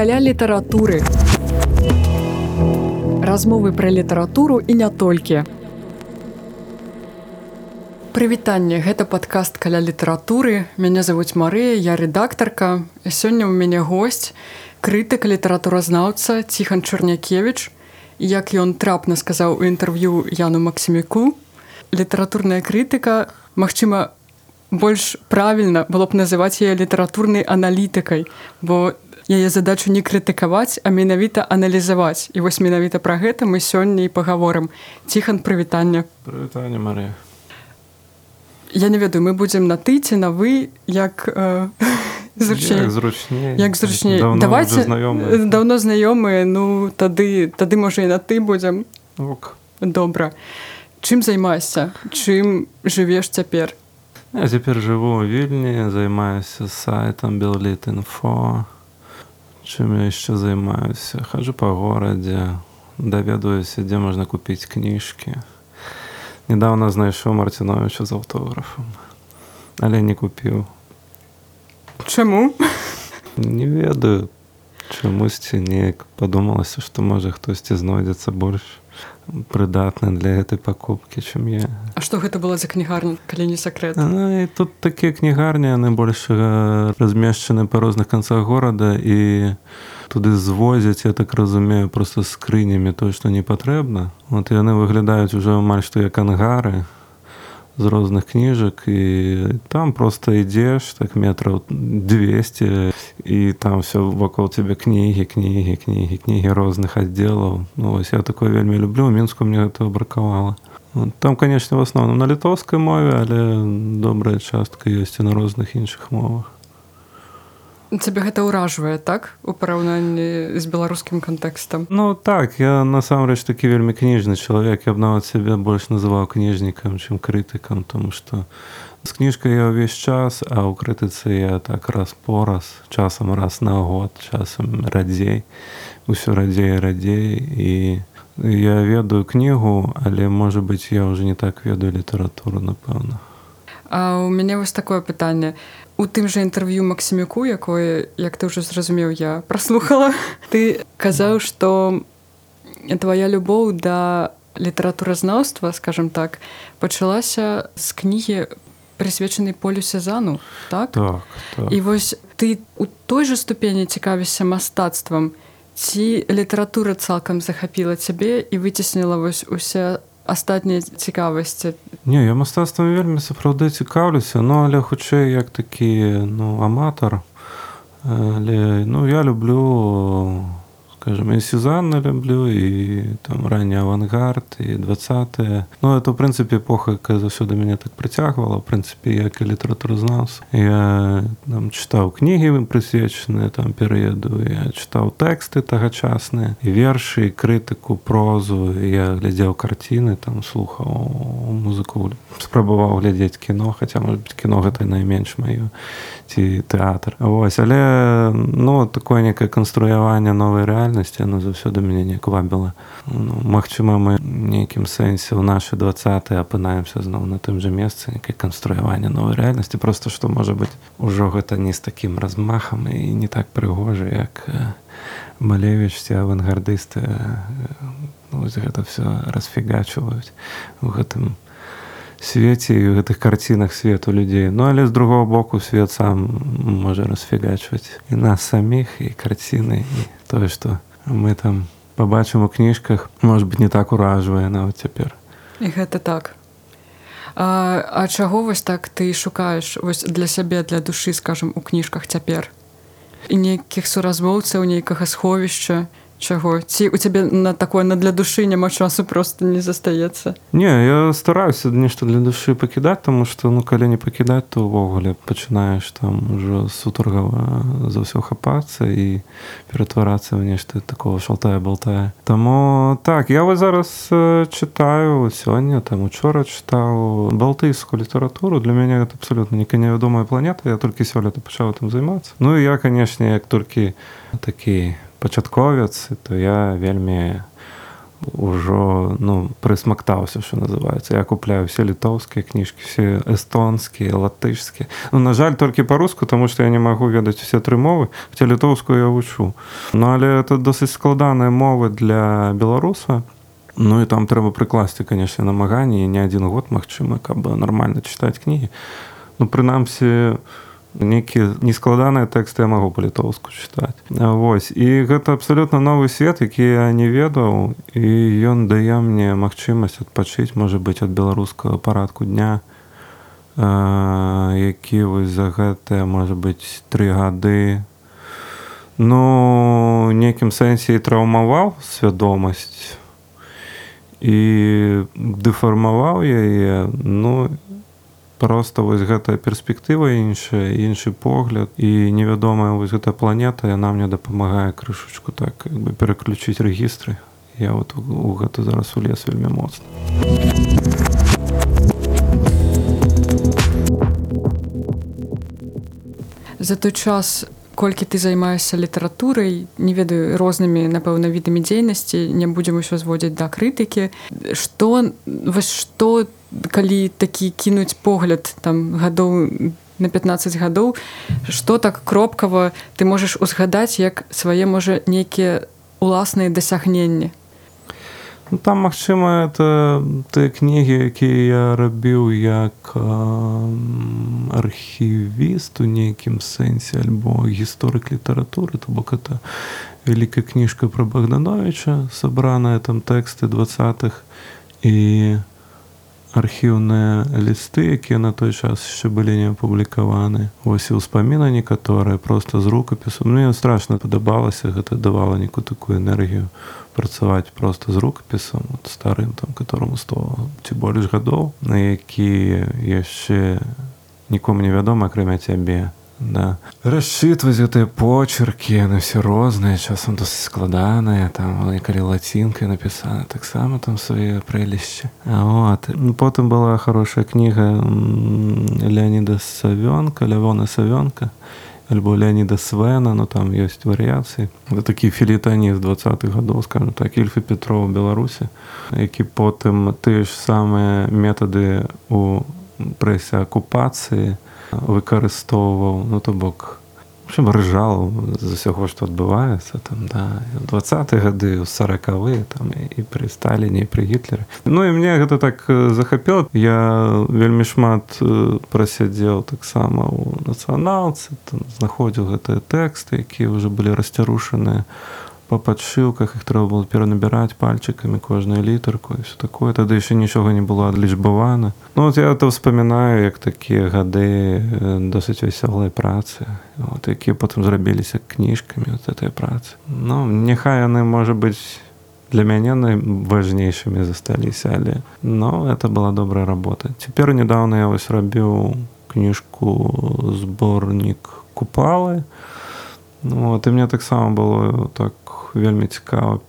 каля літаратуры. Размовы пра літаратуру і не толькі. Прывітанне, гэта падкаст каля літаратуры. Мяне завуць Марыя, я рэдактарка. Сёння ў мяне госць, крытык літаратуразнаўца Ціхан Чарнякевіч. Як ён трапна сказаў у інтэрв'ю Яну Масіміку, літаратурная крытыка, магчыма, больш правільна было б называць яе літаратурнай аналітыкай, бо яе задачу не крытыкаваць, а менавіта аналізаваць. І вось менавіта пра гэта мы сёння і пагаворым. Ціхан прывітання. Прывітанне Марыя. Я не ведаю, мы будзем на ты ці на вы як э, зручней. Як зручней. Даўно Давайте знаёмыя. даўно знаёмыя, ну тады тады можа і на ты будзем. Ок. Добра. Чым займаешся, чым жывеш цяпер? Я цяпер жыву ў вільні, займаюся сайтам Белліт-інфо. Чым я яшчэ займаюся? Хаджу па горадзе, даведаюся, дзе можна купіць кніжкі. Недаўна знайшоў Марціновича з аўтографам, але не купіў. Чаму? Не ведаю, чамусьці неяк падумалася, што можа хтосьці знойдзецца больш прыдатны для гэтай пакупкі, чым я. А што гэта была за кнігарня, калі не сакрэт? Ну, і тут такія кнігарні яны больш э, размешчаны па розных канцах горада і туды звозяць я так разумею просто скрынямі тое што не патрэбна вот яны выглядаюць уже амаль што як ангары з розных кніжак і там просто ідзеш так метраў 200 і там все вакол цябе кнігі кнігі кнігі кнігі розных аддзелаў. Ну, вось я такое вельмі люблю мінску мне гэта бракавала там конечно в асноўным на літоўскай мове але добрая частка ёсць і на розных іншых мовах Цябе гэта ўражвае так? У параўнанні з беларускім кантэкстам? Ну так я насамрэч такі вельмі кніжны чалавек. Я б нават сябе больш называў кніжнікам чым крытыкам тому что з кніжкай я ўвесь час а ў крытыцы я так раз пораз часам раз на год часам радзей. Усё радзей радзей. І я ведаю кнігу але можа быть я уже не так ведаю літаратуру напэўна. А у мяне вось такое пытанне у тым жа інтэрв'ю Масіміку якое як ты ўжо зразумеў я праслухала ты казаў што твоя любоў да літаратуразнаўства скажем так пачалася з кнігі прысвечанай полю сезану так? так, так. І вось ты у той жа ступені цікавішся мастацтвам. Ці літаратура цалкам захапіла цябе і выцесніла вось уся астатнія цікавасці не я мастацтвам вельмі сапраўды цікаўлюся ну але хутчэй як такі ну аматар але ну я люблю скажем і сезанна люблю і там ранні авангард і двадцатые ну это в прынцыпе эпоха якая заўсёды мяне так прыцягвала в прынцыпе як і літаратуразнаўца я там чытаў кнігі прысвечаныя там перыяду я чытаў тэксты тагачасныя і вершы крытыку прозу. Я глядзеў карціны там слухаў музыку спрабаваў глядзець кіно хаця может быть кіно гэта найменш маё ці тэатр Вось але ну такое некае канструяванне новай рэальнасці рэальнасці яно заўсёды мяне не квабіла ну, Магчыма мы нейкім сэнсе ў нашы два апынаемся зноў на тым жа месцы некай канструявання новай рэальнасці просто што можа быць ужо гэта не з такім размахам і не так прыгожа як малевічці авангардысты ну, гэта все расфігачваюць у гэтым свеце і гэтых карцінах свету людзей ну але з другого боку свет сам можа расфігачваць і нас саміх і карціны і тое што мы там пабачым у кніжках может быть не так уражвае нават цяпер. І гэта так. А, а чаго вось так ты шукаеш вось для сябе для душы скажем у кніжках цяпер? І нейкіх суразмоўцаў нейкага сховішча чаго ці у цябе на такое на для душы няма часу просто не застаецца не я стараюся нешта для душы пакідаць тому что ну калі не пакідаць то увогуле пачынаеш там ужо сутаргава за ўсё хапацца і ператварацца ў нешта такого шалтая болтая таму так я вот зараз чытаю сёння там учора чытаў балтыйскую літаратуру для мяне это абсолютно не невядомая планета я толькі сёлета пачаў там займацца ну я канешне як толькі такі пачатковец то я вельмі ўжо ну прысмактаўся що называется я купляю все літоўскія кніжкі все эстонскія латышскія. Ну, на жаль толькі по-руску тому что я не магу ведаць усе тры мовы хотя літоўскую я вучу. Ну але это досыць складаныя мовы для беларуса. Ну і там трэба прыкласці канешне намаганні не адзін год магчыма каб нармальна чытаць кнігі. Ну прынамсі нейкія нескладаныя тэксты я магу па-літоўску чытаць. Вось і гэта абсалютна новы свет які я не ведаў і ён дае мне магчымасць адпачыць можа быць ад беларускага парадку дня які вось за гэтыя можа быць тры гады. Ну нейкім сэнсе і траўмаваў свядомасць і дэфармаваў яе ну просто вось гэтая перспектыва іншая іншы погляд і невядомая вось гэта планета яна мне дапамагае крышачку так бы пераключыць рэгістры. Я вот у гэта зараз у лес вельмі моцна. За той час колькі ты займаешься літаратурай не ведаю рознымі напэўна відамі дзейнасці не будзем усё зводзіць да крытыкі что вось что ты калі такі кінуць погляд там гадоў на 15 гадоў что так кропкава ты можаш узгадаць як свае можа нейкія уласныя дасягненні ну, там магчыма это тыя кнігі якія я рабіў як архівіст у нейкім сэнсе альбо гісторык літаратуры то бок это вялікая кніжка про богдановича сабраная там тэксты двадцатых і архіўныя лісты якія на той час яшчэ былі не апублікаваны ось і ўспаміна некаторыя просто з рукапісу мне страшна падабалася гэта давала некую такую энергію працаваць просто з рукапісам старым там которому 100 ці больш гадоў на які яшчэ нікому невядома акрамя цябе да. расчытваць гэтыя почеркі яны все розныя часам досыць складаныя там калі лацінкай напісана таксама там свае прэлішчы вот потым была хорошая кніга леоніда савёнка лявона савёнка альбо леоніда свена но ну, там ёсць варыяцыі да такі філітані з двадцатых гадоў скажу так ільфа петрова беларусі які потым тыя ж самыя метады у прэсе акупацыі у выкарыстоўваў ну то бок чым рыжал з усяго што адбываецца там да двадцаты гады ў сорокавы там і пры сталіне пры гітлеры ну і мне гэта так захапіла я вельмі шмат прасядзеў таксама у нацыяналцы знаходзіў гэтыя тэксты якія ўжо былі расцярушаныя по падшыўках іх трэба было перанабіраць пальчыкамі кожную літарку і все такое тады яшчэ нічога не было адлічбавана ну вот я это вспоминаю як такія гады досыць вясёлай працы вот якія потым зрабіліся кніжкамі вот этой працы ну няхай яны можа быць для мяне найважнейшымі засталіся але но это была добрая работа цяпер недавно я вось рабіў кніжку зборнік купалы ну, вот і мне таксама было так вельмі цікава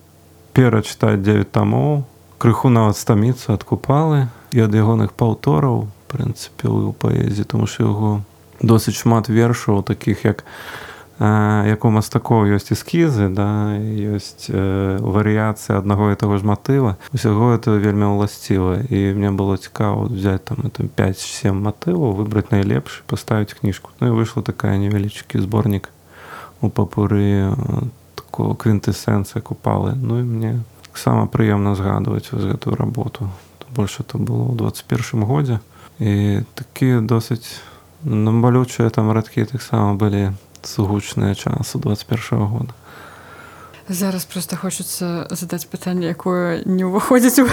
перачытаць 9 тамоў. Крыху нават стаміцца адкупалы і ад ягоных паўтораў прынцыпе у паэзіі тому що яго досыць шмат вершаў таких як як у мастакоў ёсць эскізы да ёсць э, варыяцыя аднаго і таго ж матыва. Усяго это вельмі ўласціва. І мне было цікава взять там это 5-7 матываў выбраць найлепш паставіць кніжку. Ну і выйшла такая невялічкі зборнік у папуры такого квінтэсэнцыя купалы ну і мне таксама прыемна згадваць з гэтую работу то больш это было ў 21 годзе і такія досыць намбалючыя там радкі таксама былі сугучныя часу 21 года зараз просто хочацца задаць пытанне якое не ўваходзіць у,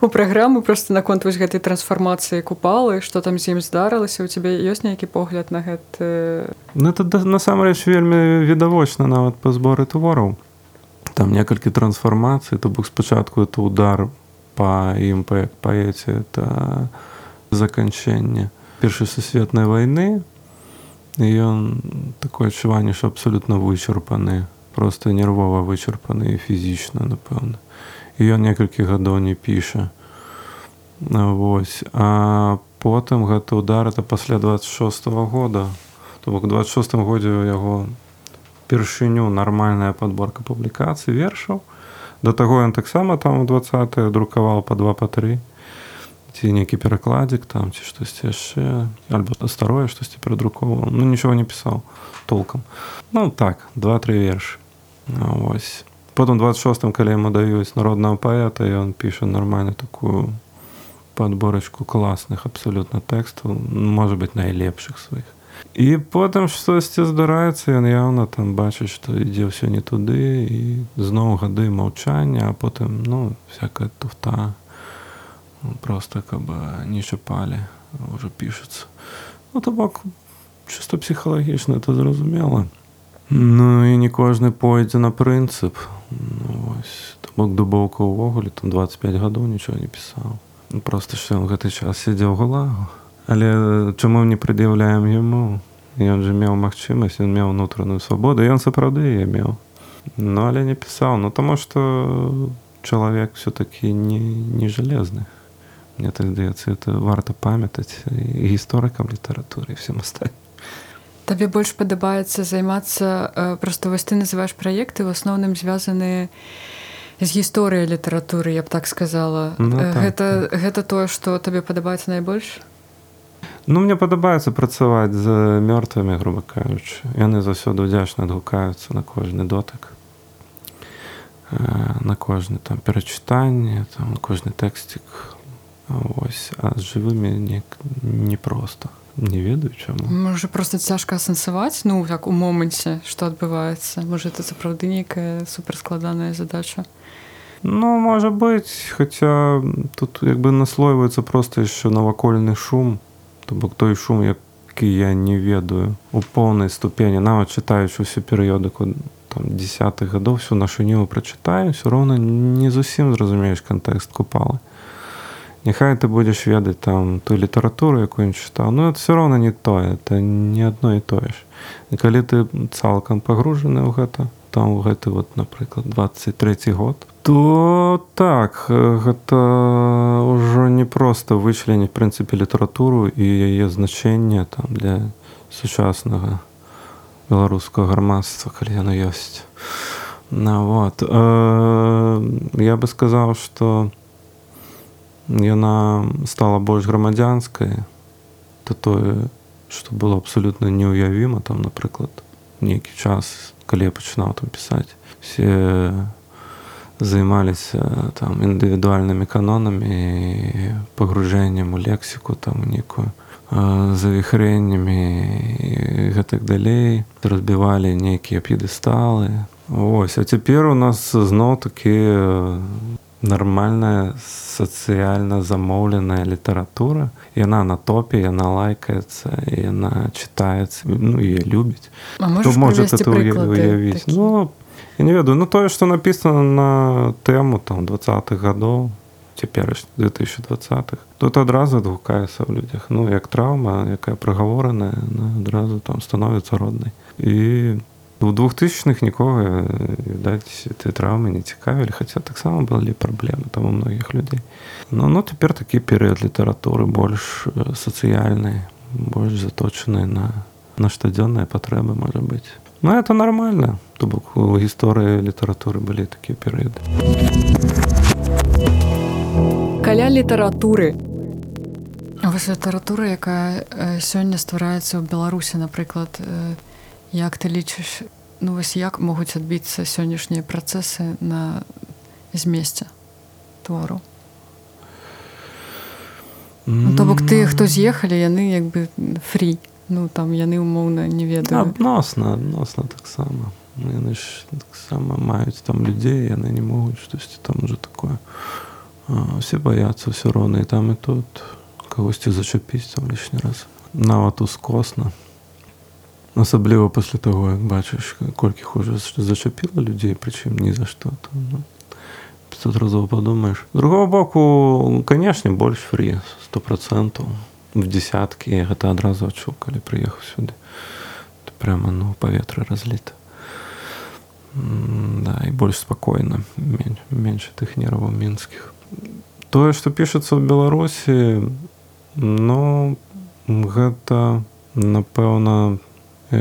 у праграму просто наконт вось гэтай трансфармацыі купалы что там з ім здарылася. У цябе ёсць нейкі погляд на гэты ну это насамрэч вельмі відавочна нават па зборы твораў. Там некалькі трансфармацый то бок спачатку это удар па ім па паэце это заканчэнне першай сусветнай вайны. Ён такое адчуванне що абсолютно вычарпаны просто нервова вычарпаны фізічна напэўна і ён некалькі гадоў не піша. Вось. А потым гэта удар это пасля 26 -го года. То бок 26 годзе яго першыню нармальная подборка публікацый вершаў. Да таго ён таксама там у 20 друкаваў па два па тры. Ці нейкі перакладзік там ці штосьці яшчэ. Альбо старое штосьці перадрукоўваў ну нічого не пісаў толкам. Ну так два-тры вершы ось. Потым 26 калі яму даюць народнага паэта ён піша нармальна такую падборачку класных абсалютна тэкстаў можа быть найлепшых сваіх і потым штосьці здараецца ён яўна там бачыць што ідзе ўсё не туды і зноў гады маўчання а потым ну всякая туфта просто каб не чапалі ўжо пішуцца ну то бок чыста псіхалагічна это зразумела ну і не кожны пойдзе на прынцып. Ну, бок дубоўка ўвогуле там 25 гадоў нічого не пісаў. Ну, просто що ён гэты час сядзеў гулагу. Але чаму не прад'яўляем яму? Ён же меў магчымасць ён меў унутраную свабоду ён сапраўды я меў. Ну але не пісаў. Ну таму что чалавек все-таки не не жалезны. Мне так здаецца это варта памятаць. І гісторыкам літаратуры всем астатнім табе больш падабаецца займацца просто вось ты называеш праекты в асноўным звязаныя з гісторыяй літаратуры я б так сказала. Ну, так, гэта так. гэта тое што табе падабаецца найбольш ну мне падабаецца працаваць з мёртвымі грубо кажучы яны заўсёды ўдзячна адгукаюцца на кожны дотык на кожны там перачытанне там кожны тэксцік Вось, а з жывымі не, не проста не ведаю чаму можа просто цяжка асэнсаваць ну як у моманце што адбываецца можа это сапраўды нейкая суперскладаная задача? Ну можа быть хаця тут як бы наслойваецца просто яшчэ навакольны шум. То бок той шум які я не ведаю. У поўнай ступені нават чытаючы ўсю перыёдыку там десятых гадоў всю нашу ніву прачытаю все роўна не зусім зразумееш кантэкст купалы Няхай ты будзеш ведаць там ту літаратуру якую чытаў ну это все роўна не тое это не адно і тое ж і калі ты цалкам пагружаны ў гэта там гэты вот напрыклад 23 год то так гэта ўжо не проста вычленіць прынцыпе літаратуру і яе значэнне там для сучаснага беларускага грамадства калі яно ёсць на вот э, я бы сказаў что яна стала больш грамадзянскай то тое што было абсалютна неўявіма там напрыклад нейкі час калі я пачынаў там пісаць все займаліся там індывідуальнымі канонамі пагружэннем у лексіку там некую завіхрэннямі гэтак далей. Разбівалі нейкія п'едэсталы ось а цяпер у нас зноў такі нармальная сацыяльна замоўленая літаратура яна на топе яна лайкаецца яна чытаецца ну і любіць хто можа уявіць ну я не ведаю ну тое што напісана на тэму там двадцатых гадоў цяпераш 2020х тут адразу адгукаецца ў людзях ну як траўма якая прагавораная адразу там становіцца роднай і у двухтысячных нікога відаць ты траўмы не цікавілі хаця таксама былі праблемы там у многіх людзей. Ну ну цяпер такі перыяд літаратуры больш сацыяльны больш заточаны на на штодзённыя патрэбы можа быць. Ну это нормально. То бок у гісторыі літаратуры былі такія перыяды. Каля літаратуры. Вось літаратура якая сёння ствараецца ў беларусі напрыклад як ты лічыш ну вось як могуць адбіцца сённяшнія працэсы на змесце твору? Ну, то бок ты хто з'ехалі яны як бы фрі ну там яны умоўна не ведаю адносна адносна таксама. Яны ж таксама маюць там людзей яны не могуць штосьці там уже такое все баяцца ўсё роўна і там і тут кагосьці зачапіць там лішні раз. Нават ускосна асабліва пасля таго як бачыш колькі хожа зачапіла людзей прычым ні за што там ну, 500 разоў падумаеш другого боку канешне больш фрі сто процентаў в десяткі гэта адразу адчуў калі прыехаў сюды прямо ну паветра разліта да і больш спакойна менш, тых нерваў мінскіх тое што пішацца ў беларусі ну гэта напэўна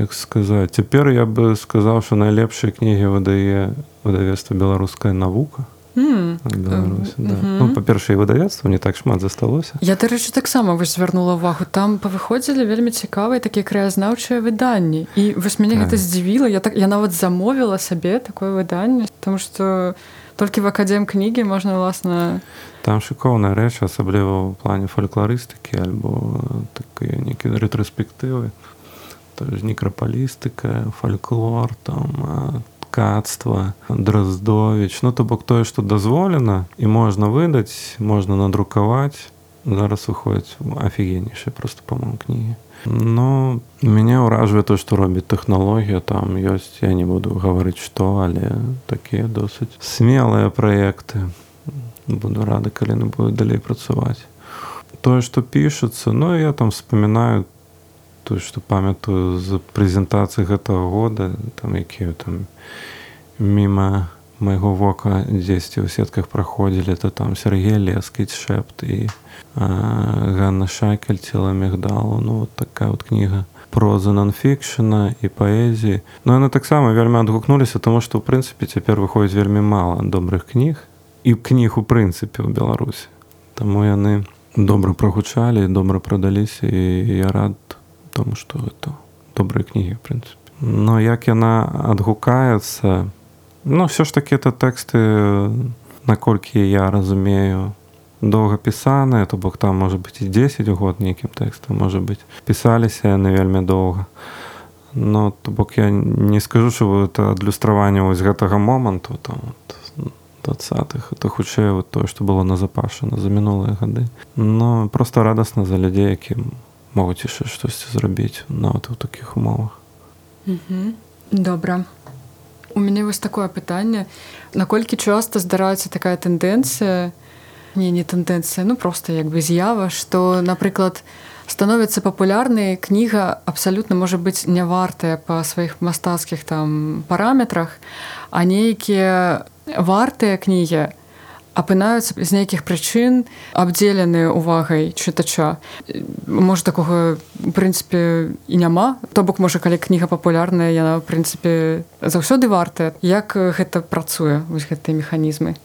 як сказаць. Цяпер я бы сказаў што найлепшыя кнігі выдае выдавецтва беларуская навука Mm. Беларусі, да. ну, па-першае выдавецтва не так шмат засталося. Я дарэчы таксама вось звярнула ўвагу. Там павыходзілі вельмі цікавыя такія краязнаўчыя выданні. І вось мяне так. гэта здзівіла. Я так я нават замовіла сабе такое выданне тому что толькі в академ кнігі можна ўласна там шыкоўная рэч асабліва ў плане фальклорыстыкі альбо такія нейкія рэтраспектывы. то ж некрапалістыка фальклор там ткацтва дроздовіч ну то бок тое што дазволена і можна выдаць можна надрукаваць зараз выходзіць афігеннейшая просто па-моему кнігі но мяне ўражвае то што робіць тэхналогія там ёсць я не буду гаварыць што але такія досыць смелыя праекты буду рады калі не буду далей працаваць тое што пішацца ну я там вспоминаю то што памятаю з прэзентацыі гэтага года там якія там міма майго вока дзесьці ў сетках праходзілі то там Сергей лескіць шэпт і Ганна шакель цела мегдалу ну вот такая вот кніга проза нонфікшена і паэзіі. Ну яны таксама вельмі адгукнуліся тому што ў прынцыпе цяпер выходзіць вельмі мала добрых кніг і кніг у прынцыпе ў беларусі. Таму яны добра прагучалі добра прадаліся і я рад тому што это добрыя кнігі в прынцыпе но як яна адгукаецца ну все ж таки это тэксты наколькі я разумею доўга пісаныя то бок там можа быть і 10 год нейкім тэкстам можа быть пісаліся яны вельмі доўга но то бок я не скажу что это адлюстраванне вось гэтага моманту там двадцатых это хутчэй вот тое што было назапашана за мінулыя гады. Но просто радасна за людзей якім могуць яшчэ штосьці зрабіць нават у такіх умовах добра у мяне вось такое пытанне наколькі часта здараецца такая тэндэнцыя не не тэндэнцыя ну просто як бы з'ява што напрыклад становіцца папулярнай кніга абсалютна можа быць не вартая па сваіх мастацкіх там параметрах а нейкія вартыя кнігі апынаюцца з нейкіх прычын абдзеленыя увагай чытача. Можа такога прынцыпе і няма. То бок можа калі кніга папулярная яна в прынцыпе заўсёды вартая як гэта працуе вось гэтыя механізмы?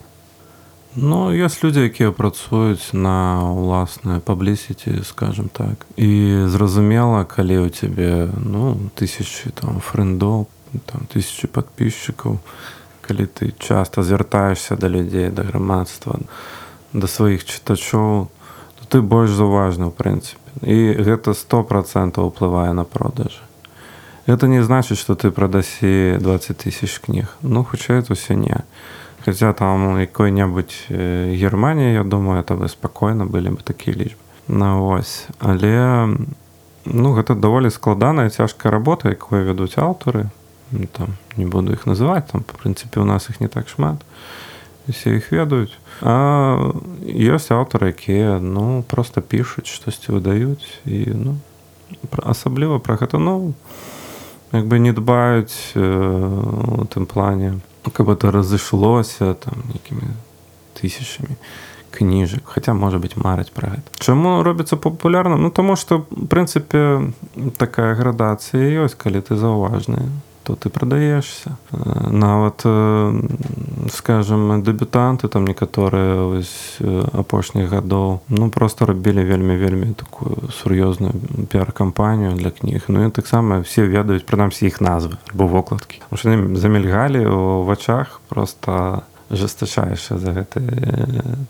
Ну ёсць людзі якія працуюць на ўласнае паблісіці скажем так. І зразумела калі у цябе ну тысячи там фрэндоў там тысячи подписчикаў то калі ты часта звяртаешся да людзей да грамадства да сваіх чытачоў то ты больш заўважны ў прынцыпе і гэта сто процентаў уплывае на продажы это не значыць что ты прадасі 20 тысяч кніг ну хутчэй усе не. Хотя там якой-небудзь германія я думаю это вы спакойна былі бы такія лічбы на ось. Але ну гэта даволі складаная цяжкая работа якую вядуць аўтары Ну, там не буду іх называць там по прынцыпе у нас іх не так шмат усе іх ведаюць а ёсць аўтары якія ну просто пішуць штосьці выдаюць і ну асабліва пра гэта ну як бы не дбаюць э, у тым плане. Каб это разышлося там нейкімі тысячамі кніжак хотя можа быть марыць пра гэта чаму робіцца папулярным ну таму что прынцыпе такая градацыя ёсць калі ты заўважная то ты прадаешся нават скажем дэбютанты там некаторыя апошніх гадоў ну просто рабілі вельмі вельмі такую сур'ёзную піар-кампанію для кніг ну і таксама все ведаюць прынамсі іх назвы бо вокладкі замельгалі у вачах просто жестачаеш за гэты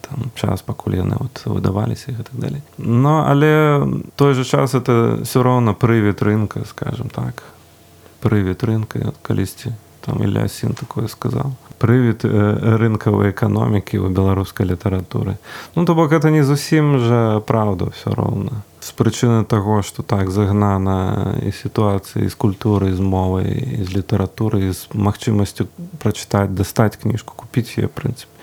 там час пакуль яны вот выдаваліся і так далей но але той же час это все роўна прывід рынка скажем так прывід рынка калісьці там Ілля сін такое сказаў прывід рынкавай эканомікі ў беларускай літаратуры ну то бок это не зусім жа праўда все роўна з прычыны таго што так загнана і сітуацыі з культурай з мовай з літаратуры з магчымасцю прачытаць дастаць кніжку купіць яе прынцыпе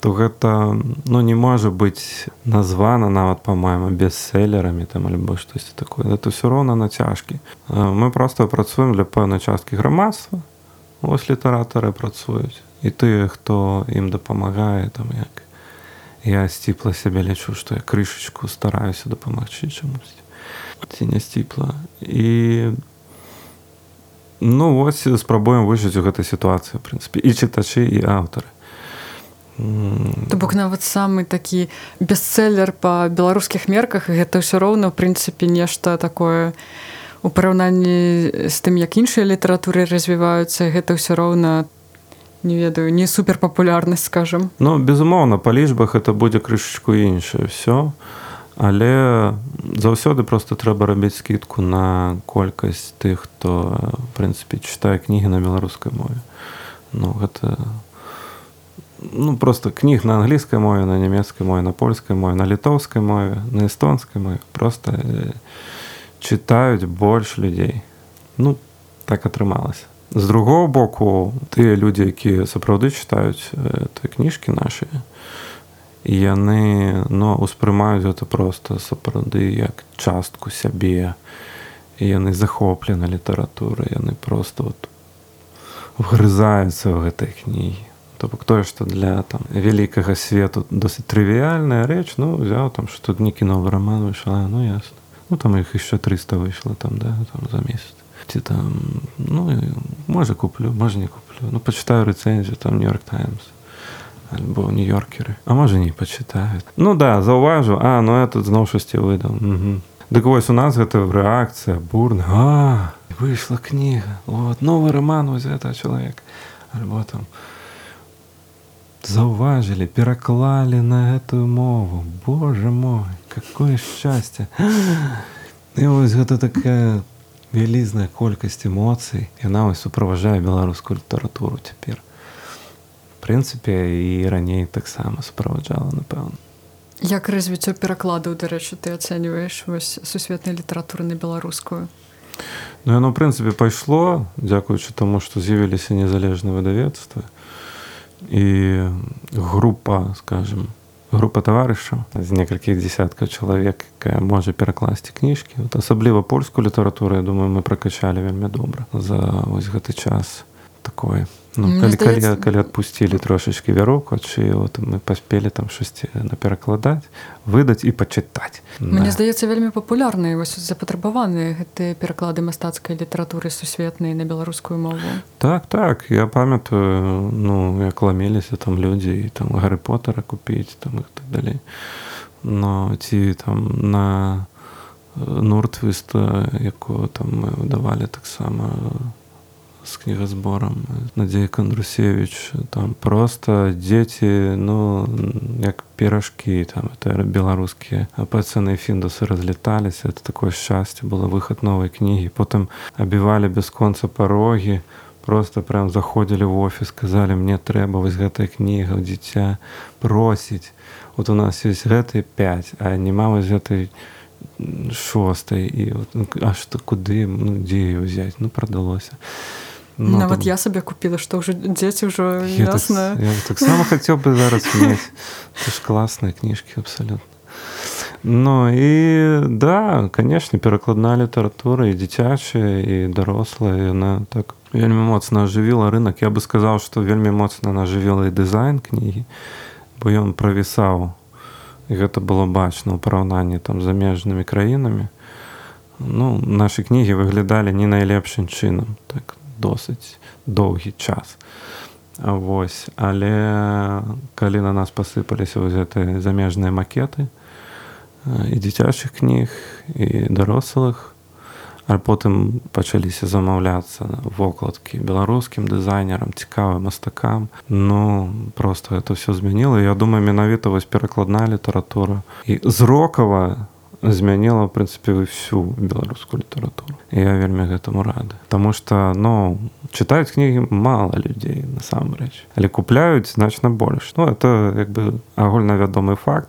то гэта ну не можа быць названа нават по-моему бестселлерамі там альбо штосьці такое. Это все роўна на цяжкі. Мы просто працуем для пэўнай часткі грамадства. Ось літаратары працуюць. І тыя хто ім дапамагае там як я сціпла сябе лічу што я крышачку стараюся дапамагчы чамусь ці не сціпла. І ну вось спрабуем выжыць у гэтай сітуацыі прынцыпе і чытачы і аўтары То бок нават самы такі бестселлер па беларускіх мерках гэта ўсё роўна ў прынцыпе нешта такое у параўнанні з тым як іншыя літаратуры развіваюцца гэта ўсё роўна не ведаю не суперпапулярнасць скажем Ну безумоўна па лічбах это будзе крышачку іншае все але заўсёды просто трэба рабіць скідку на колькасць тых хто прынцыпе чытае кнігі на беларускай мове. Ну гэта ну просто кніг на англійскай мове на нямецкай мове на польскай мове на літоўскай мове на эстонскай мове. Просто э, чытаюць больш людзей ну так атрымалася з другого боку тыя людзі якія сапраўды чытаюць э, той кніжкі нашы яны но ну, успрымаюць гэта просто сапраўды як частку сябе і яны захоплены літаратуры яны просто вот вгрызаюцца ў гэтай кнігі То бок тое, што для там вялікага свету досыць трывіяльная рэч ну взяў там што тут нейкі новы роман выйшла ну ясна ну там іх яшчэ 300 выйшла там да там за месяц ці там ну можа куплю можа не куплю ну пачытаю рэцэнзію там нью-йорк таймс альбо нью-йоркеры а можа не пачытаюць ну да заўважу а ну я тут зноў шасці выдаў Дык вось у нас гэта рэакцыя бурна а выйшла кніга вот новы роман вось этого чалавек альбо там заўважылі пераклалі на гэтую мову. Боже мой какое счастье. І вось гэта такая вялізная колькасць эмоцый. Яна вось суправажае беларускую літаратуру цяпер. Прынцыпе і раней таксама суправаджала напэўна. Як развіццё перакладаў дарэчы ты ацэньваеш вось сусветнай літаратуры на беларускую? Ну яно ў прынцыпе пайшло дзякуючы таму што з'явіліся незалежныя выдавецтвы і група скажем група таварышаў з некалькіх десяткаў чалавек якая можа перакласці кніжкі вот асабліва польскую літаратуру я думаю мы пракачалі вельмі добра за вось гэты час такой ну, калі, здаецца... калі, калі адпусцілі трошачки вяроўку чы вот мы паспелі там шасці наперакладаць выдаць і пачытаць Мне здаецца вельмі папулярныя вось запатрабаваныя гэтыя пераклады мастацкай літаратуры сусветнай на беларускую мову так так. Я памятаю ну як ламеліся там людзі і там гары потара купіць там их так далей но ці там на нуртвіста якую там мы выдавалі таксама на з кнігазбором Надзея Кандрусевич там просто дзеці ну як пиражкі там это беларускія апацыйныя фіндусы разлеталіся это такое шчасце было выхад новай кнігі потым абівалі бясконца парогі просто прям заходзілі в офіс сказалі мне трэба вось гэтая кніга дзіця просіць вот у нас есть гэтыя 5 а няма вось гэтай шостай і вот, ну, а што куды ну, дзе ўзяць ну прадалося Ну, Нават там... я сабе купіла, што ўжо дзеці ўжо ясна. Я таксама так хацеў бы зараз мець ж класныя кніжкі абсалютна. Ну і да, канешне, перакладная літаратура і дзіцячая і дарослая яна так вельмі моцна ажывіла рынок. Я бы сказаў, што вельмі моцна нажывіла і дызайн кнігі, бо ён правісаў. Гэта было бачна ў параўнанні там замежнымі краінамі. Ну, нашы кнігі выглядалі не найлепшым чынам. Так, досыць доўгі час. Вось. Але калі на нас пасыпаліся вось гэтыя замежныя макеты і дзіцячых кніг і дарослых, а потым пачаліся замаўляцца вокладкі беларускім дызайнерам, цікавым мастакам. Ну просто это ўсё змяніла. Я думаю, менавіта вось перакладная літаратура і зрокава змяніла в прынцыпе всю беларускую літаратуру я вельмі гэтаму рады Таму что ну чытаюць кнігі мало людзей насамрэч. Але купляюць значна больш ну это як бы агульнавядомы факт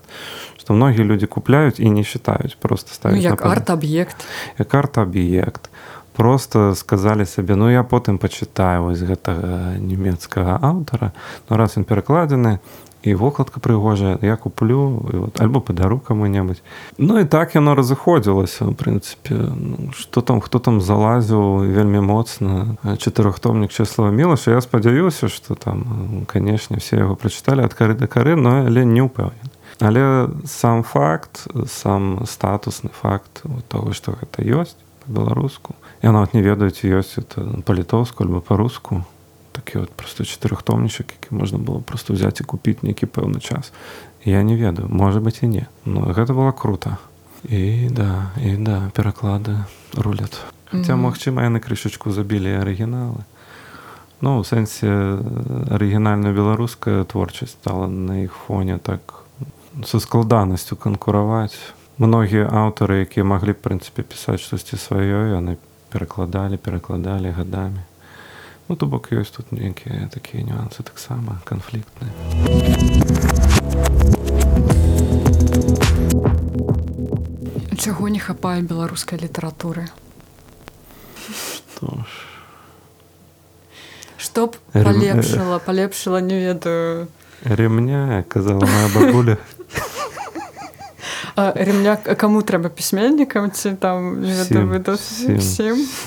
что многія людзі купляюць і не считаюць просто ставить ну, як арт-аб'ект як арт-аб'ект просто сказалі сабе ну я потым пачытаю вось гэтага нямецкага аўтара ну раз ён перакладзены і вокладка прыгожая я куплю вот, альбо падару каму-небудзь Ну і так яно разыходзілася в прынцыпе ну, что там хто там залазіў вельмі моцна чатырохтомнік числава мілаша я спадзяюся что там канешне все яго прачыталі ад кары да кары но але не ўпэўнен але сам факт сам статусны факт того что гэта ёсць по-беларуску я нават не ведаюць ёсць это па-літоўску альбо па-руску такі от просто чатырохтомнічак які можна было просто взять і купіць нейкі пэўны час. Я не ведаю можа быть і не но гэта было круто. І да і да пераклады рулят. Хаця Мгм. магчыма яны крышачку забілі арыгіналы ну у сэнсе арыгінальная беларуская творчасць стала на іх фоне так са складанасцю канкураваць многія аўтары якія маглі б прынцыпе пісаць штосьці сваё яны перакладалі перакладалі гадамі ну то бок ёсць тут нейкія такія нюансы таксама канфліктныя чаго не хапае беларускай літаратуры? То ж? Што б палепшыла палепшыла не ведаю. Ремня як казала моя бабуля ремня каму трэба пісьменнікам ці там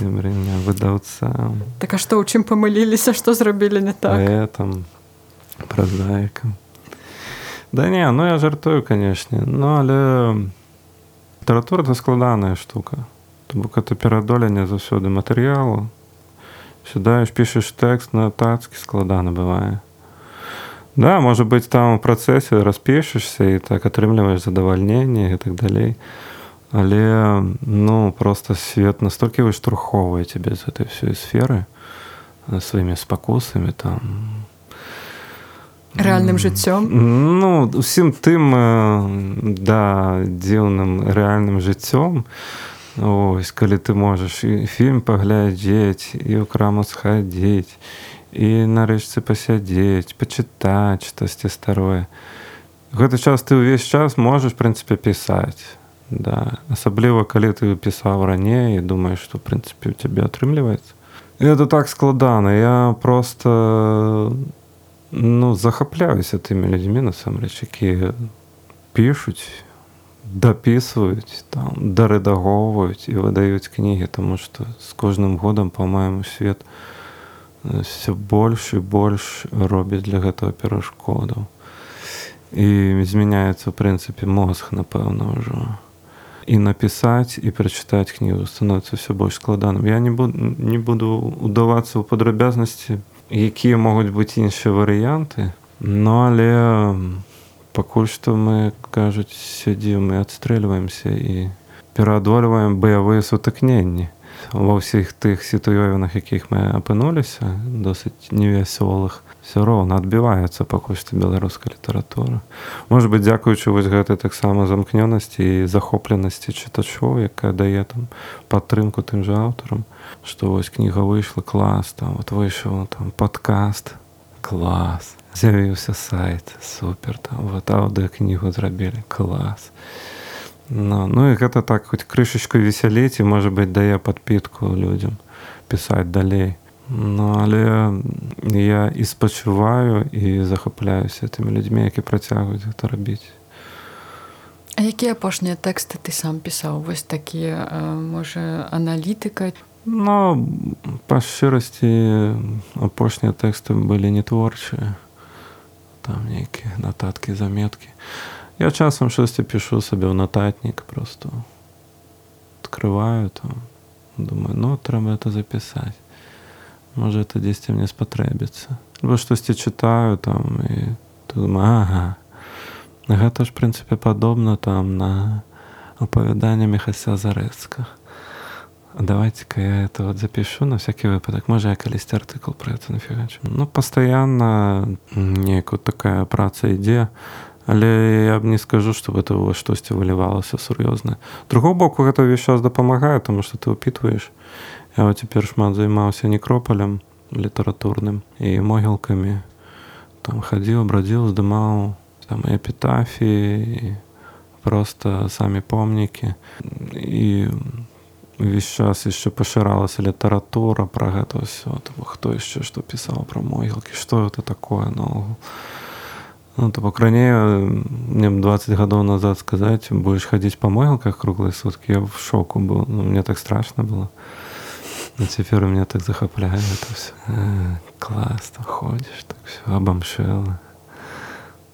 ремня выдаўцам так а што ў чым памыліліся што зрабілі не так? Паэтам празаікам да не ну я жартую канешне ну але літаратура это складаная штука. То бок это пераадоленне заўсёды матэрыялу сюдаеш пішаш тэкст на татскі складана бывае да можа быць там у працэсе распішешся і так атрымліваеш задавальненне і так далей але ну просто свет настолькі выштурхоўвае цябе з гэтай всёй сферы э, сваімі спакусамі там. Рэальным жыццём Ну усім тым э, да дзіўным рэальным жыццём ось калі ты можаш і фільм паглядзець і ў краму схадзіць і нарэшце пасядзець пачытаць штосьці старое гэты час ты ўвесь час можаш прынцыпе пісаць да. Асабліва калі ты пісаў раней і думаеш што прынцыпе у цябе атрымліваецца І это так складана я просто ну захапляюся тымі людзьмі насамрэч якія пішуць дапісваюць там дарэдагоўваюць і выдаюць кнігі тому што з кожным годам па-майму свет все больш і больш робіць для гэтага перашкодаў і змяняецца ў прынцыпе мозг напэўна ўжо і напісаць і прачытаць кнігу становіцца все больш складаным я не буду не буду удавацца ў падрабязнасці якія могуць быць іншыя варыянты но але пакуль што мы кажуць сядзім і адстрэльваемся і пераадольваем баявыя сутыкненні ва ўсіх тых сітуёвінах якіх мы апынуліся досыць невясёлых все роўна адбіваецца пакуль што беларуская літаратура можа быть дзякуючы вось гэтай таксама замкнёнасці і захопленасці чытачоў якая дае там падтрымку тым жа аўтарам што вось кніга выйшла клас там вот выйшаў там падкаст клас. З'явіўся сайт супер там вот аўдыокнігу зрабілі клас ну, ну і гэта так хоць крышачку весяліць і можа быць дае падпітку людзям пісаць далей Ну але я і спачуваю і захапляюся тымі людзьмі які працягваюць гэта рабіць А якія апошнія тэксты ты сам пісаў вось такія можа аналітыка Ну па шчырасці апошнія тэксты былі не творчыя там нейкія нататкі заметкі я часам штосьці пішу сабе ў нататнік просто. Открываю там. Думаю ну трэба это запісаць можа это дзесьці мне спатрэбіцца бо штосьці чытаю там і думаю, ага гэта ж прынцыпе падобна там на апавяданне мехася зарэцка давайте-ка я это вот запишу на всякий выпадок можа я калісьці артыкул про это нафігачу. Ну пастаянна неяк вот такая праца ідзе але я б не скажу чтобы это во штосьці вылівалася сур'ёзна другого боку гэта ўвесь час дапамагае тому что ты упітваеш я вот цяпер шмат займаўся некропалем літаратурным і могілкамі там хадзіў брадзіў здымаў там эпітафіі просто самі помнікі і увесь час яшчэ пашыралася літаратура пра гэта ўсё хто яшчэ што пісаў пра могілкі што это такое? Наогул ну то бок раней мне 20 гадоў назад сказаць будешь хадзіць па могілках круглыя суткі я в шоку был ну, мне так страшно было на цяпер у меня так захапляе это все э, класна ходзіш так все абамшэла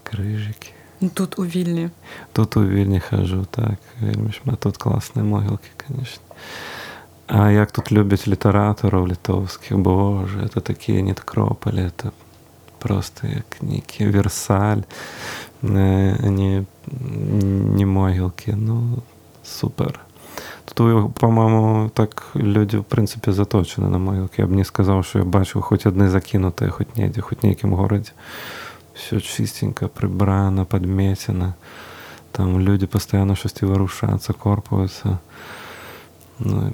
крыжыкі Ну, тут у вільні тут у вільні хожу так вельмі шмат тут класныя могілкі конечно А як тут любяць літаратараў літоўскіх Боже это такія неткропалі это просто як нейкі версаль не, не могілкі ну супер. Тут по-моему так людзі в прынцыпе заточаны на могілкі я б не сказаў що я бачыў хоць адны закінутыя хоць недзе хоць нейкім горадзе все чистенько прыбрана подмецена там людзі пастаянна шасці варушацца корпаюцца Ну,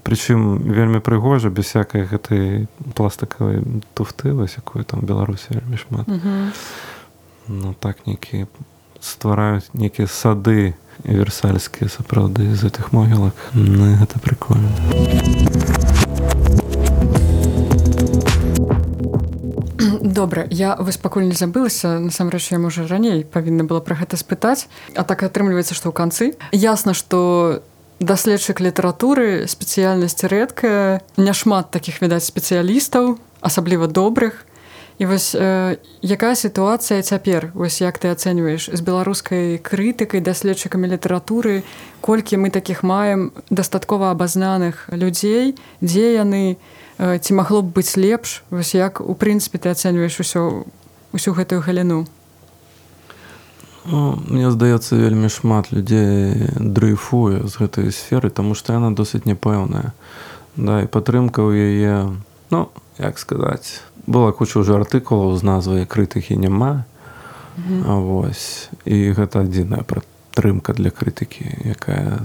Прычым вельмі прыгожа без всякой гэтай пластикавай туфты вось якую там беларусі вельмі шмат. Mm -hmm. ну так нейкі ствараюць нейкія сады версальскія сапраўды з гэтых могілак. Ну, гэта прикольно добра я вось пакуль не забылася. Насамрэч я можа раней павінна была пра гэта спытаць. А так атрымліваецца што ў канцы. Ясна што ты даследчык літаратуры спецыяльнасць рэдкая няшмат такіх відаць спецыялістаў асабліва добрых. І вось э, якая сітуацыя цяпер? Вось як ты ацэньваеш з беларускай крытыкай даследчыкамі літаратуры колькі мы такіх маем дастаткова абазнаных людзей дзе яны э, ці магло б быць лепш? Вось як у прынцыпе ты ацэньваеш усё усю гэтую галіну Ну, мне здаецца вельмі шмат людзей дрейфуе з гэтай сферы тому што яна досыць няпэўная да і падтрымка ў яе ну як сказаць была куча ўжо артыкулаў з назвай крытыкі няма mm -hmm. вось. І гэта адзіная падтрымка для крытыкі якая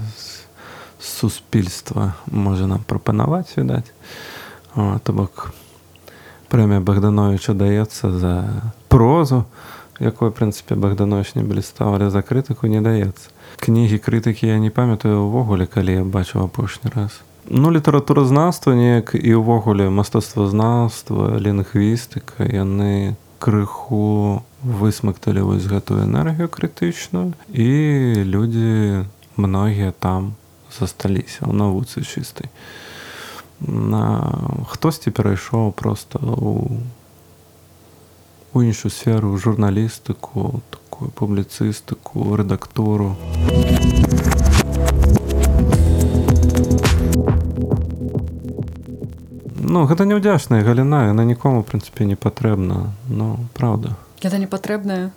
суспільства можа нам прапанаваць відаць. То бок прэмія богдановича даецца за прозу якой прынцыпе богданович не блістаў але за крытыку не даецца кнігі крытыкі я не памятаю увогуле калі я бачыў апошні раз. Ну літаратуразнаўства неяк і ўвогуле мастацтвазнаўства лінгвістыка яны крыху высмакталі вось гэтую энергію крытычную і людзі многія там засталіся ў навуцы чыстай на хтосьці перайшоў просто у у іншую сферу журналістыку такую публіцыстыку рэдактору Ну гэта няўдзячная галіна яна нікому прынцыпе не патрэбна ну правда. Гэта не патрэбная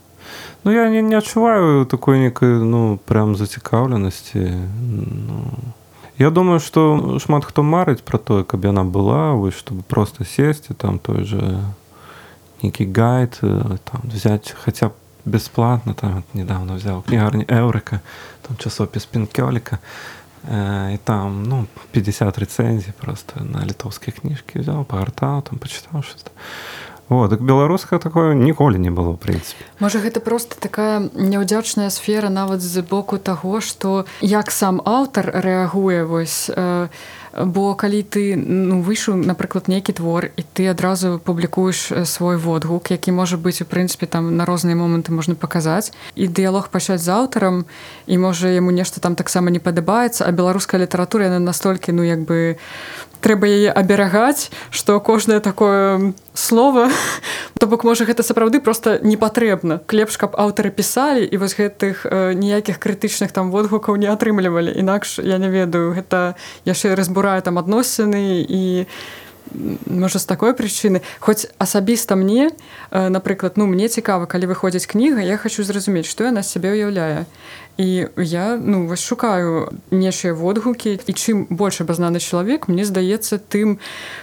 Ну я не, не адчуваю такой некай ну прям зацікаўленасці ну, Я думаю што шмат хто марыць пра тое каб яна была вось чтобы просто сесці там той же некий гайд э, там взять хотя б бесплатно там вот недавно взял книгарни Эврика там часопис Пинкелика э, и там ну 50 рецензий просто на литовские книжки взял погортал там почитал что-то. Вот так беларускае такое ніколі не было в прынцыпе можа гэта просто такая няўдзячная сфера нават з боку таго что як сам аўтар рэагуе вось э, бо калі ты ну, выйшаў напрыклад нейкі твор і ты адразу публікуеш свой водгук які можа быць у прынцыпе там на розныя моманты можна паказаць і дыялог пачаць з аўтарам і можа яму нешта там таксама не падабаецца а беларуская літаратура яна настолькі ну як бы трэба яе аберагаць што кожнае такое слово то бок можа гэта сапраўды просто не патрэбна клепш каб аўтары пісалі і вось гэтых э, ніякіх крытычных там водгукаў не атрымлівалі. Інакш я не ведаю гэта яшчэ разбураю там адносіны і можа з такой прычыны хоць асабіста мне э, напрыклад ну мне цікава калі выходзіць кніга я хочу зразумець што яна сябе ўяўляе і я ну вось шукаю нешыя водгукі. І чым больш абазнаны чалавек мне здаецца тым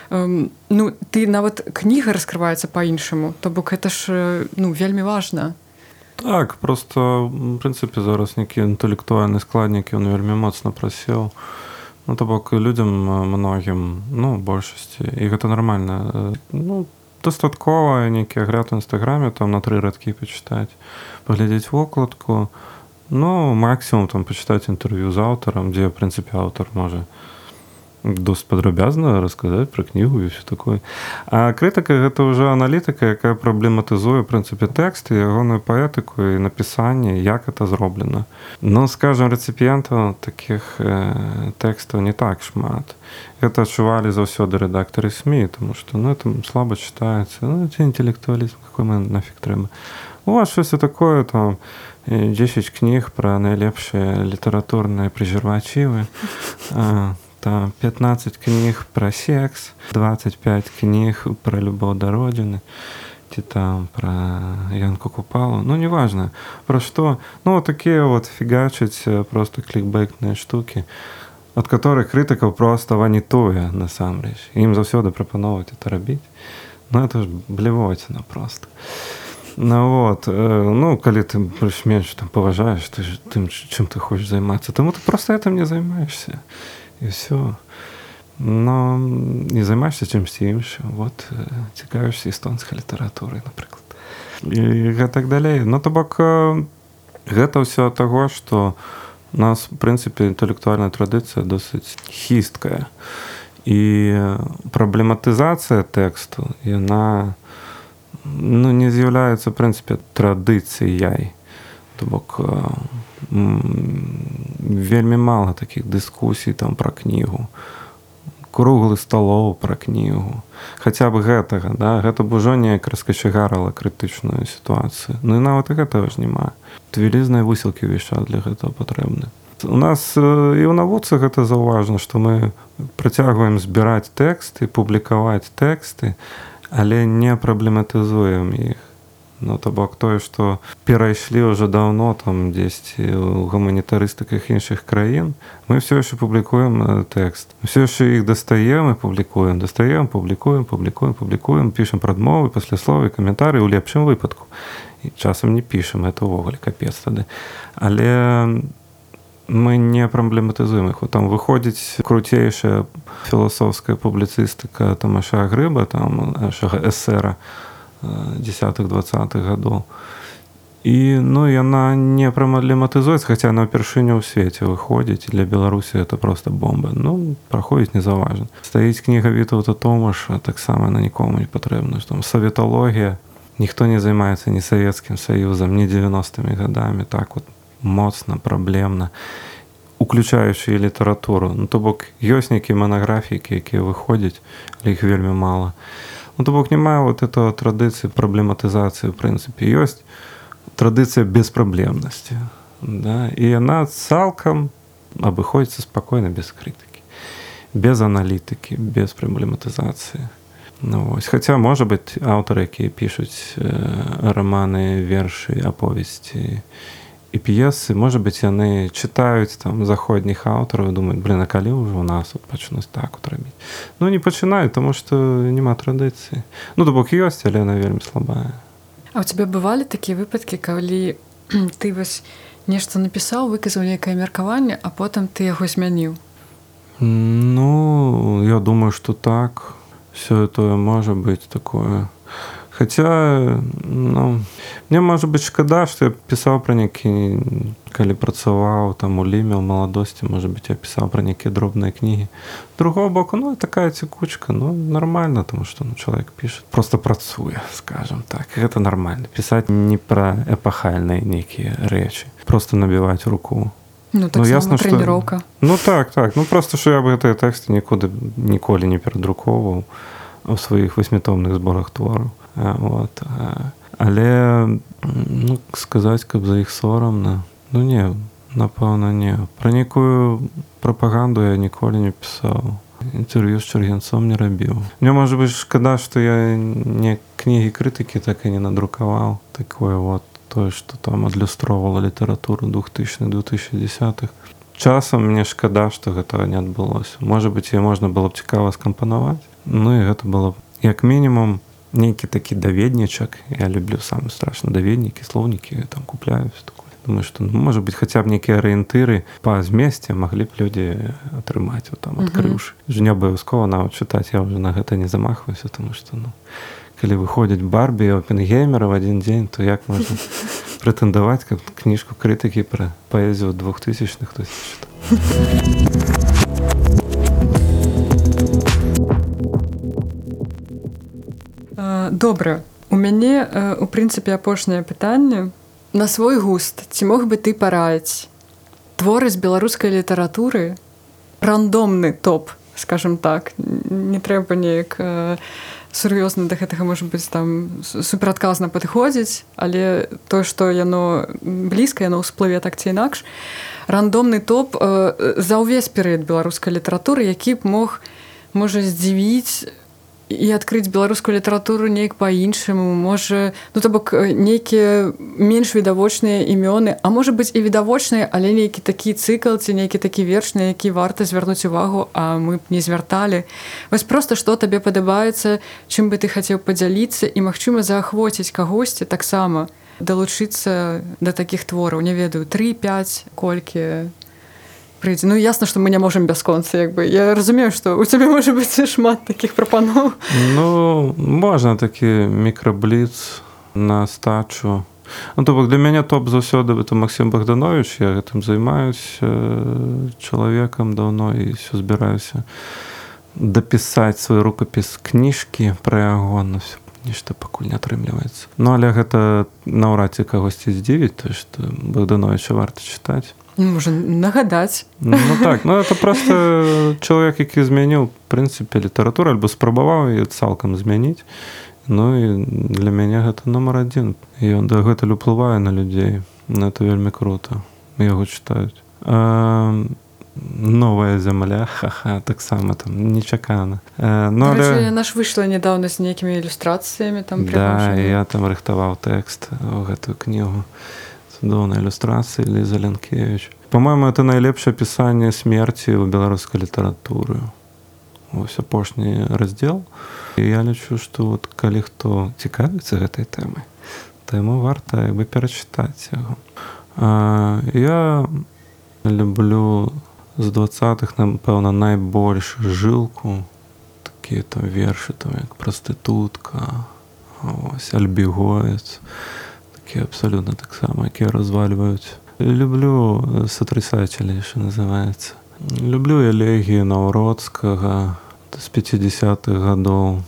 эм, ну ты нават кніга раскрываецца по-іншаму то бок это ж ну вельмі важна. Так просто прынцыпе зараз нейкі інтэлектуальны складнік ён вельмі моцна прасеў ну то бок людям многім ну большасці і гэта нормально. Ну дастаткова нейкі агляд у нстаграме там на тры радкі пачытаць паглядзець вокладку Ну, максімум там пачытаць інтэрв'ю з аўтарам, дзе, прынцыпе, аўтар можа досць падрабязна расказаць пра кнігу і ўсё такое. А крытыка гэта ўжо аналітыка, якая праблематызуе прынцыпе тэкст ягоную паэтыку і напісанне, як это зроблена. Ну скажам рэцыпіянтаў такіх э, тэкстаў не так шмат. Гэта адчувалі заўсёды рэдактары СМ, тому што ну, там слаба чытаецца ну, інтэлектуалізм какой мы нафіг трэба. У вас щось такое там 10 кніг пра найлепшыя літаратурныя прэзервацівы там 15 кніг пра секс 25 кніг пра любоў да родзіны ці там пра янку купалу ну неважно пра што ну такія вот фігачыць просто клікбэкныя штукі ад которых крытыкаў просто ванітуе насамрэч ім заўсёды прапановваць это рабіць ну это ж блівоціна просто Ну вот ну калі ты больш-менш там паважаеш ты ж тым чым ты хочаш займацца таму ты просто этим не займаешься І все но не займаешься чымсьці іншым вот цікавішся эстонскай літаратурай напрыклад і гэтак далей. Ну то бок гэта ўсё таго что у нас в прынцыпе інтэлектуальная традыцыя досыць хісткая. І праблематызацыя тэксту яна ну не з'яўляецца прынцыпе традыцыяй. То бок вельмі мала такіх дыскусій там пра кнігу. Круглы сталоў пра кнігу. Хаця бы гэтага да? Гэта б ужо неяк раскачагарала крытычную сітуацыю. Ну і нават гэтага ж няма. Вялізныя высілкі ўвесь для гэтага патрэбны. У нас і ў навуцы гэта заўважна што мы працягваем збіраць тэксты публікаваць тэксты але не праблематызуем іх Ну то бок тое, што перайшлі ўжо даўно там дзесьці ў гуманітарыстыках іншых краін. Мы ўсё яшчэ публікуем тэкст. Усё яшчэ іх дастаем і публікуем, дастаем, публікуем, публікуем, публікуем, пішам прадмовы, паслясловы, каментары ў лепшым выпадку. І часам не пішам это ўвогуле капец тады. Але мы не праблематызуем іх. там выходзіць круцейшая філасофская публіцыстыка тамаша грыба там нашага эсера десятых двадцатых гадоў і ну яна не прамадлематызуецца хаця на ўпершыню ў свеце выходзіць для беларусі это просто бомба. Ну праходзіць незаўважна стаіць кніга вітаўта томаша таксама на нікому не патрэбна там саветалогія ніхто не займаецца ні савецкім саюзам не 90-ми гадамі так вот моцна праблемна уключаючы літаратуру ну то бок ёсць нейкія манаграфікі якія выходзяць але іх вельмі мала і Ну, то бок няма вот этого традыцыі праблематызацыі в прынцыпе ёсць традыцыя беспраблемнасці да? і яна цалкам абыходзіцца спакойна без крытыкі без аналітыкі без праблематызацыі ну, вось хаця можа быць аўтары якія пішуць э, раманы вершы аповесці і і п'есы можа быць яны чытаюць там заходніх аўтараў думаюць блин а калі ўжо у нас пачнуць так вот рабіць ну не пачынаю тому что няма традыцыі ну то бок ёсць але она вельмі слабая. А у тебя бывалі такія выпадкі калі ты вось нешта напісаў выказаў нейкае меркаванне а потым ты яго змяніў? Ну я думаю что так. Все тое можа быць такое Хаця ну, мне можа быць шкада, што я пісаў пра нейкі калі працаваў там у ліме ў маладосці, можа быць, я пісаў пра нейкія дробныя кнігі. другого боку ну такая цікучка ну нормально тому што ну, чалавек піша просто працуе скажем так гэта нормально пісаць не пра эпахальныя нейкія рэчы просто набіваць руку. Ну, так ну ясна трэніроўка. Ну так так ну просто што я бы гэтыя тэксты нікуды ніколі не перадрукоўваў у сваіх васьмітомных зборах твораў вот але ну, сказаць каб за іх сорамна ну не напэўна не. Пра нейкую прапаганду я ніколі не пісаў. Інтэрв'ю з чаргенцом не рабіў. Мне можа быць шкада што я не кнігі крытыкі так і не надрукаваў. Такое вот тое што там адлюстроўвала літаратуру 2000 2010х часам мне шкада што гэтага не адбылося. Можа быць і можна было б цікава скампанаваць ну і гэта было як мінімум нейкі такі даведнічак я люблю самы страшно даведнікі слоўнікі там купляю такое. Думаю что ну, можа быть хаця б нейкія арыентыры па змесце маглі б людзі атрымаць вот, там адкрыўшы uh -huh. ж не абавязкова нават чытаць я уже на гэта не замахваюся тому что ну калі выходзяць барбі опенгеймера в один дзень то як можна прэтэндаваць как кніжку крытыкі пра паэзію двухтысячных хтось добра у мяне у прынцыпе апошняе пытанне на свой густ ці мог бы ты параіць творы з беларускай літаратуры рандомны топ скажем так. Не трэба неяк э, сур'ёзна да гэтага можа быць там суперадказна падыходзіць але то што яно блізка яно ўсплыве так ці інакш. Рандомны топ э, за ўвесь перыяд беларускай літаратуры які б мог можа здзівіць і адкрыць беларускую літаратуру неяк па-іншаму можа ну то бок нейкія менш відавочныя імёны а можа быць і відавочныя але нейкі такі цыкл ці нейкі такі вершны які варта звярнуць увагу а мы б не звярталі. Вось просто што табе падабаецца чым бы ты хацеў падзяліцца і магчыма заахвоціць кагосьці таксама далучыцца да такіх твораў. Не ведаю 3-5 колькі прыйдзе ну ясна што мы не можемм бясконца як бы я разумею што у цябе можа быць шмат такіх прапаноў ну можна такі мікрабліц на стачу. Ну, то бок для мяне топ заўсёды это Макссім богданович я гэтым займаюсь э, чалавекам даўно і все збіраюся дапісаць свой рукапіс кніжкі пра яго на все нешта пакуль не атрымліваецца ну але гэта наўрад ці кагосьці здзівіць то што богдановича варта чытаць можа нагадаць ну, так ну это просто чалавек які змяніў прынцыпе літаратуру альбо спрабаваў і цалкам змяніць Ну і для мяне гэта нумар адзін ён дагэтуль уплывае на людзей на это вельмі круто. Яго чытаюць а, новая зямля хаха таксама там нечакана ну, але... наш выйшла нядаўна з нейкімі ілюстрацыямі там да, я там рыхтаваў тэкст гэтую кнігу цудоўнай ілюстрацыі Ліза Лянкевич. Па-мойму, это найлепшае апісанне смерці ў беларускай літаратуры. Вось апошні раздзел. І я лічу, што вот, калі хто цікавіцца гэтай тэмай, то яму варта як бы перачытаць яго. А, я люблю з двадцатых напэўна найбольш жылку такія там вершы там як прастытутка альбігоец які абсалютна таксама якія развальваюць люблю сотрясателей що называется люблю элегію наўродскага з 50-х гадоў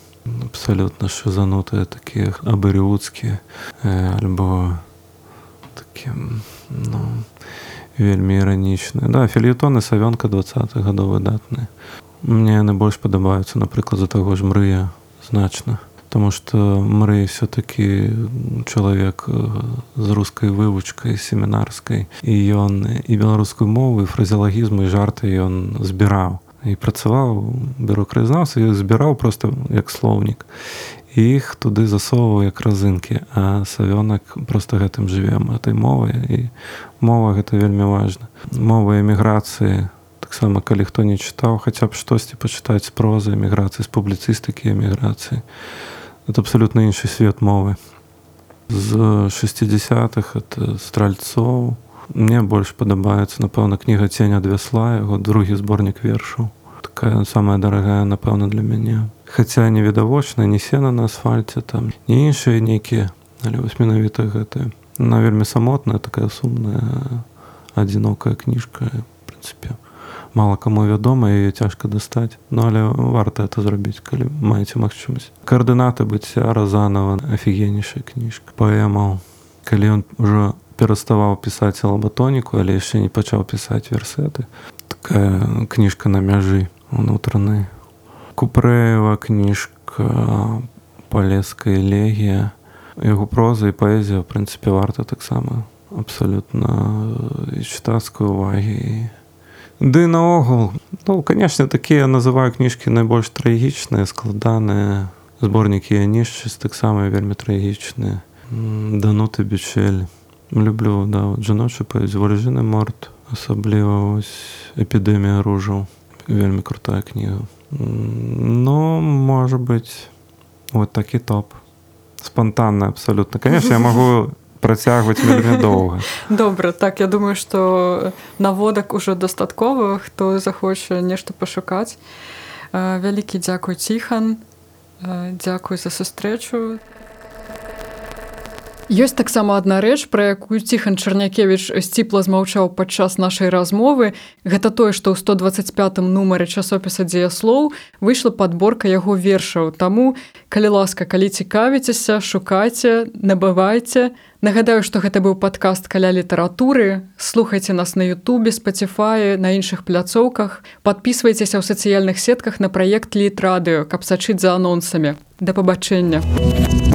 абсалютна шизанутыя такія абырюцкі альбо такім ну, вельмі іранічны да фельетоны савёнка 20 гадоў выдатны мне яны больш падабаюцца напрыклад за таго ж мрыя значна Таму што Мрэй все-таки чалавек з рускай вывучкай семінарскай і ён і беларускую мову і фразеалагізму і жарты ён збіраў і працаваў бюро краязнаўца і збіраў просто як слоўнік іх туды засоўваў як разынкі а савёнак просто гэтым жывем этой мовай. І мова гэта вельмі важна. Мова эміграцыі таксама калі хто не чытаў хаця б штосьці пачытаць з прозы эміграцыі з публіцыстыкі эміграцыі это абсолютно іншы свет мовы. З 60-х это стральцоў мне больш падабаецца напэўна кніга ценя двясла яго другі зборнік вершаў. Такая самая дарагая напэўна для мяне хаця невідавочна не сена на асфальце там не іншыя нейкія але вось менавіта гэта на вельмі самотная такая сумная адзінокая кніжка прынцыпе мало каму вядома яе цяжка дастаць ну але варта это зрабіць калі маеце магчымасць каардынаты быцця разанова афігеннейшая кніжка паэмаў калі ён ужо пераставаў пісаць лабатоніку але яшчэ не пачаў пісаць версеты такая кніжка на мяжы унутраны купрэева кніжка палеская легія яго проза і паэзія в прынцыпе варта таксама абсалютна чытацкай увагі і Ды наогул. Ну конечно такія называю кніжкі найбольш трагічныя складаныя зборнікі нішчыць таксама вельмі трагічныя. Дануты бічель люблю да жаночы паэзіварыжыны морт асабліва эпідэмія ружаў вельмі крутая кніга ну можа быть вот такі топ. Спонтанна абсалютна конечно я магу працягваць вельмі доўга. Добра так я думаю что наводак ужо дастаткова хто захоча нешта пашукаць. Вялікі дзякуй ціхан. Дзякуй за сустрэчу Ёсць таксама адна рэч, пра якую ціхан Чарнякевіч сціпла змаўчаў падчас нашай размовы. Гэта тое, што ў 125 нумары часопіса дзеяслоў выйшла падборка яго вершаў. Таму, калі ласка, калі цікавіцеся, шукайце, набывайце. Нагадаю, што гэта быў падкаст каля літаратуры. Слухайце нас на Ютубе, спаціфаі, на іншых пляцоўках. Падпісвайцеся ў сацыяльных сетках на праект літрадыё, каб сачыць за анонсамі. Да пабачэння.